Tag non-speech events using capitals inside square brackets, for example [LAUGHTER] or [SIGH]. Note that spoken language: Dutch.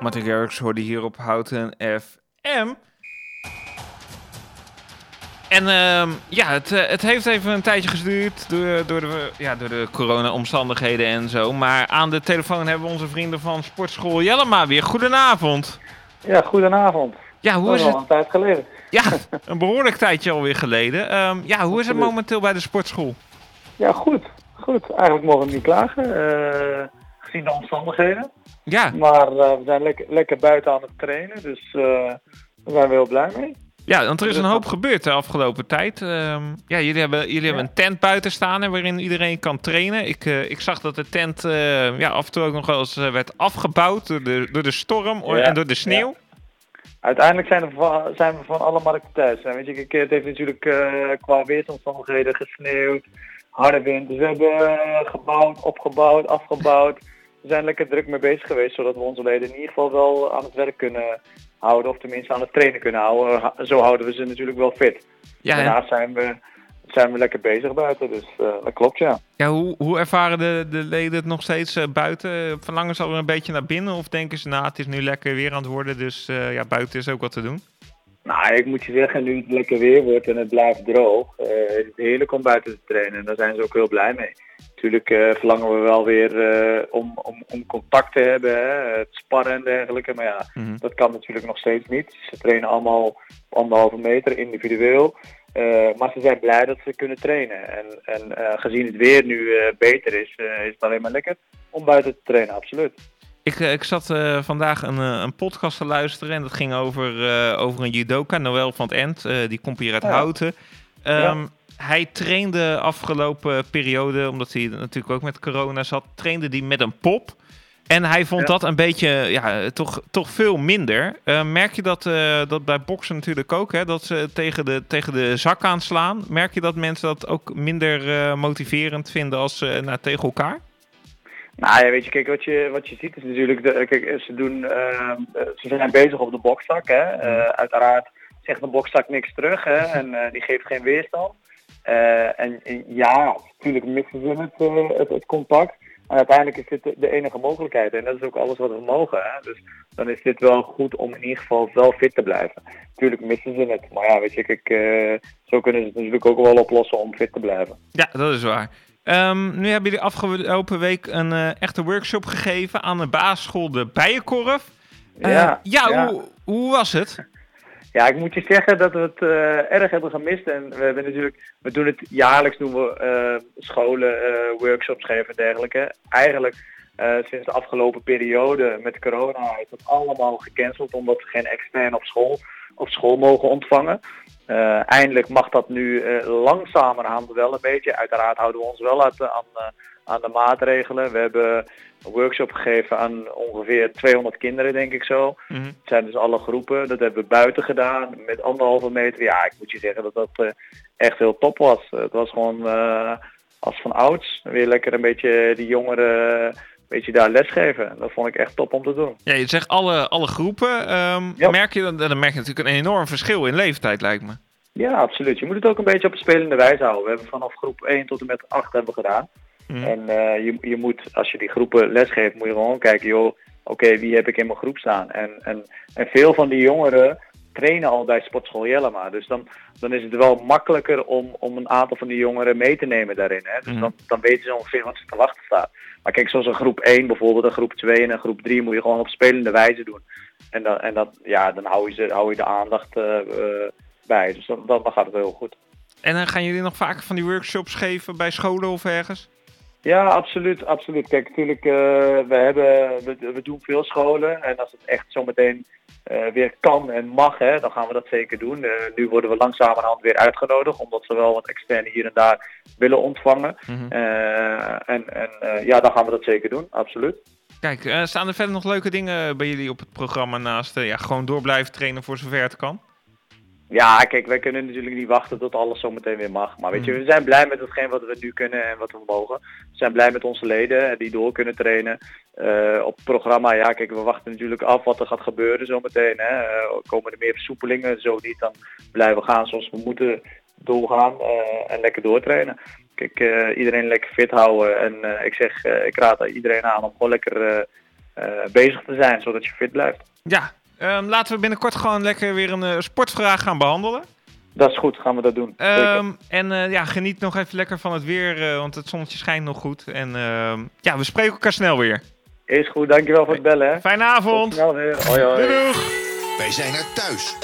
Martin Garrix hoorde hier op Houten FM. En ehm, ja, het, eh, het heeft even een tijdje geduurd door, door de, ja, door de corona-omstandigheden en zo. Maar aan de telefoon hebben we onze vrienden van Sportschool Jellema weer. Goedenavond. Ja, goedenavond. Ja, hoe is het? een tijd geleden. Ja, [LAUGHS] een behoorlijk tijdje alweer geleden. Ehm, ja, hoe is het momenteel bij de sportschool? Ja, goed. Goed. Eigenlijk mogen we niet klagen. eh, gezien de omstandigheden. Ja, Maar eh, we zijn lekker, lekker buiten aan het trainen. Dus eh, daar zijn we heel blij mee. ja, want er is een hoop gebeurd de afgelopen tijd. Ehm, ja, jullie hebben, jullie hebben een tent buiten staan hè, waarin iedereen kan trainen. Ik, eh, ik zag dat de tent ja, af en toe ook nog wel eens werd afgebouwd door de, door de storm Ja, en door de sneeuw. Uiteindelijk zijn, er van, zijn we van alle markten thuis. Weet je, kijk, het heeft natuurlijk qua weersomstandigheden gesneeuwd, harde wind. Dus we hebben gebouwd, opgebouwd, afgebouwd. We zijn lekker druk mee bezig geweest, zodat we onze leden in ieder geval wel aan het werk kunnen houden. Of tenminste aan het trainen kunnen houden. Zo houden we ze natuurlijk wel fit. Ja, Daarnaast zijn we, zijn we lekker bezig buiten, dus eh, dat klopt ja. ja hoe, hoe ervaren de, de leden het nog steeds eh, buiten? Verlangen ze al een beetje naar binnen? Of denken ze, nou, het is nu lekker weer aan het worden, dus eh, ja, buiten is ook wat te doen? Nou, ik moet je zeggen, nu het lekker weer wordt en het blijft droog, is het heerlijk om buiten te trainen. En daar zijn ze ook heel blij mee. Natuurlijk eh, verlangen we wel weer eh, om, om, om contact te hebben, hè, het sparren en dergelijke. Maar ja, Mhm. dat kan natuurlijk nog steeds niet. Ze trainen allemaal op anderhalve meter individueel. Eh, maar ze zijn blij dat ze kunnen trainen. En, en gezien het weer nu beter is, is het alleen maar lekker om buiten te trainen, absoluut. Ik, ik zat vandaag een, een podcast te luisteren en dat ging over, over een judoka, Noël van het End. die komt hier uit Ja. Houten. Ehm, Hij trainde afgelopen periode, omdat hij natuurlijk ook met corona zat, trainde die met een pop. En hij vond Ja. dat een beetje, ja, toch, toch veel minder. Eh, merk je dat, eh, dat bij boksen natuurlijk ook, hè, dat ze tegen de, tegen de zak aanslaan? Merk je dat mensen dat ook minder eh, motiverend vinden als eh, nou, tegen elkaar? Nou ja, weet je, kijk, wat je, wat je ziet is natuurlijk, de, kijk, ze, doen, eh, ze zijn bezig op de bokstak. Hè. Eh, uiteraard zegt de bokstak niks terug hè, [LAUGHS] en eh, die geeft geen weerstand. Eh, en, en ja, natuurlijk missen ze het, eh, het, het contact. Maar uiteindelijk is dit de, de enige mogelijkheid en dat is ook alles wat we mogen. Hè. Dus dan is dit wel goed om in ieder geval wel fit te blijven. Natuurlijk missen ze het, maar ja, weet je, kijk, eh, zo kunnen ze het natuurlijk ook wel oplossen om fit te blijven. Ja, dat is waar. Ehm, nu hebben jullie afgelopen week een echte workshop gegeven aan de basisschool de Bijenkorf. Ja, ja, ja. Hoe, hoe was het? Ja, ik moet je zeggen dat we het eh, erg hebben gemist. En we hebben natuurlijk, we doen het jaarlijks doen we eh, scholen, eh, workshops geven en dergelijke. Eigenlijk sinds de afgelopen periode met corona is dat allemaal gecanceld omdat we geen extern op school, op school mogen ontvangen. Eh, eindelijk mag dat nu eh, langzamerhand wel een beetje. Uiteraard houden we ons wel uit, aan, eh, aan de maatregelen. We hebben een workshop gegeven aan ongeveer 200 kinderen, denk ik zo. Mhm. Het zijn dus alle groepen. Dat hebben we buiten gedaan met anderhalve meter. Ja, ik moet je zeggen dat dat echt heel top was. Het was gewoon als van ouds. Weer lekker een beetje die jongeren een beetje daar lesgeven. Dat vond ik echt top om te doen. Ja, je zegt alle, alle groepen. Ehm, Ja. merk je, dan, dan merk je natuurlijk een enorm verschil in leeftijd, lijkt me. Ja, absoluut. Je moet het ook een beetje op een spelende wijze houden. We hebben vanaf groep 1 tot en met 8 hebben gedaan. Mhm. En eh, je, je moet, als je die groepen lesgeeft, moet je gewoon kijken, joh, oké, wie heb ik in mijn groep staan? En, en, en veel van die jongeren trainen al bij Sportschool Jellema. Dus dan, dan is het wel makkelijker om, om een aantal van die jongeren mee te nemen daarin. Hè? Dus Mhm. dan, dan weten ze ongeveer wat ze te wachten staat. Maar kijk, zoals een groep 1 bijvoorbeeld, een groep 2 en een groep 3 moet je gewoon op spelende wijze doen. En dan, en dat, ja, dan hou je, ze, hou je de aandacht eh, eh, bij. Dus dan, dan gaat het heel goed. En dan gaan jullie nog vaker van die workshops geven bij scholen of ergens? Ja, absoluut, absoluut. Kijk, natuurlijk, eh, we, hebben, we, we doen veel scholen. En als het echt zometeen eh weer kan en mag, hè, dan gaan we dat zeker doen. Eh, nu worden we langzamerhand weer uitgenodigd, omdat ze wel wat externe hier en daar willen ontvangen. Mhm. Eh, en en ja, dan gaan we dat zeker doen, absoluut. Kijk, staan er verder nog leuke dingen bij jullie op het programma naast ja, gewoon door blijven trainen voor zover het kan? Ja, kijk, wij kunnen natuurlijk niet wachten tot alles zometeen weer mag. Maar weet je, we zijn blij met hetgeen wat we nu kunnen en wat we mogen. We zijn blij met onze leden eh, die door kunnen trainen. Eh, op het programma, ja, kijk, we wachten natuurlijk af wat er gaat gebeuren zometeen. Hè. Eh, komen er meer versoepelingen? Zo niet, dan blijven we gaan zoals we moeten doorgaan en lekker doortrainen. Kijk, iedereen lekker fit houden. En ik zeg, ik raad iedereen aan om gewoon lekker bezig te zijn, zodat je fit blijft. Ja, ehm, laten we binnenkort gewoon lekker weer een sportvraag gaan behandelen. Dat is goed, gaan we dat doen. Um, en ja, geniet nog even lekker van het weer, want het zonnetje schijnt nog goed. En ehm, ja, we spreken elkaar snel weer. Is goed, dankjewel voor het bellen. Hè. Fijne avond. Tot snel weer. Hoi, hoi. Doei, doeg. Wij zijn er thuis.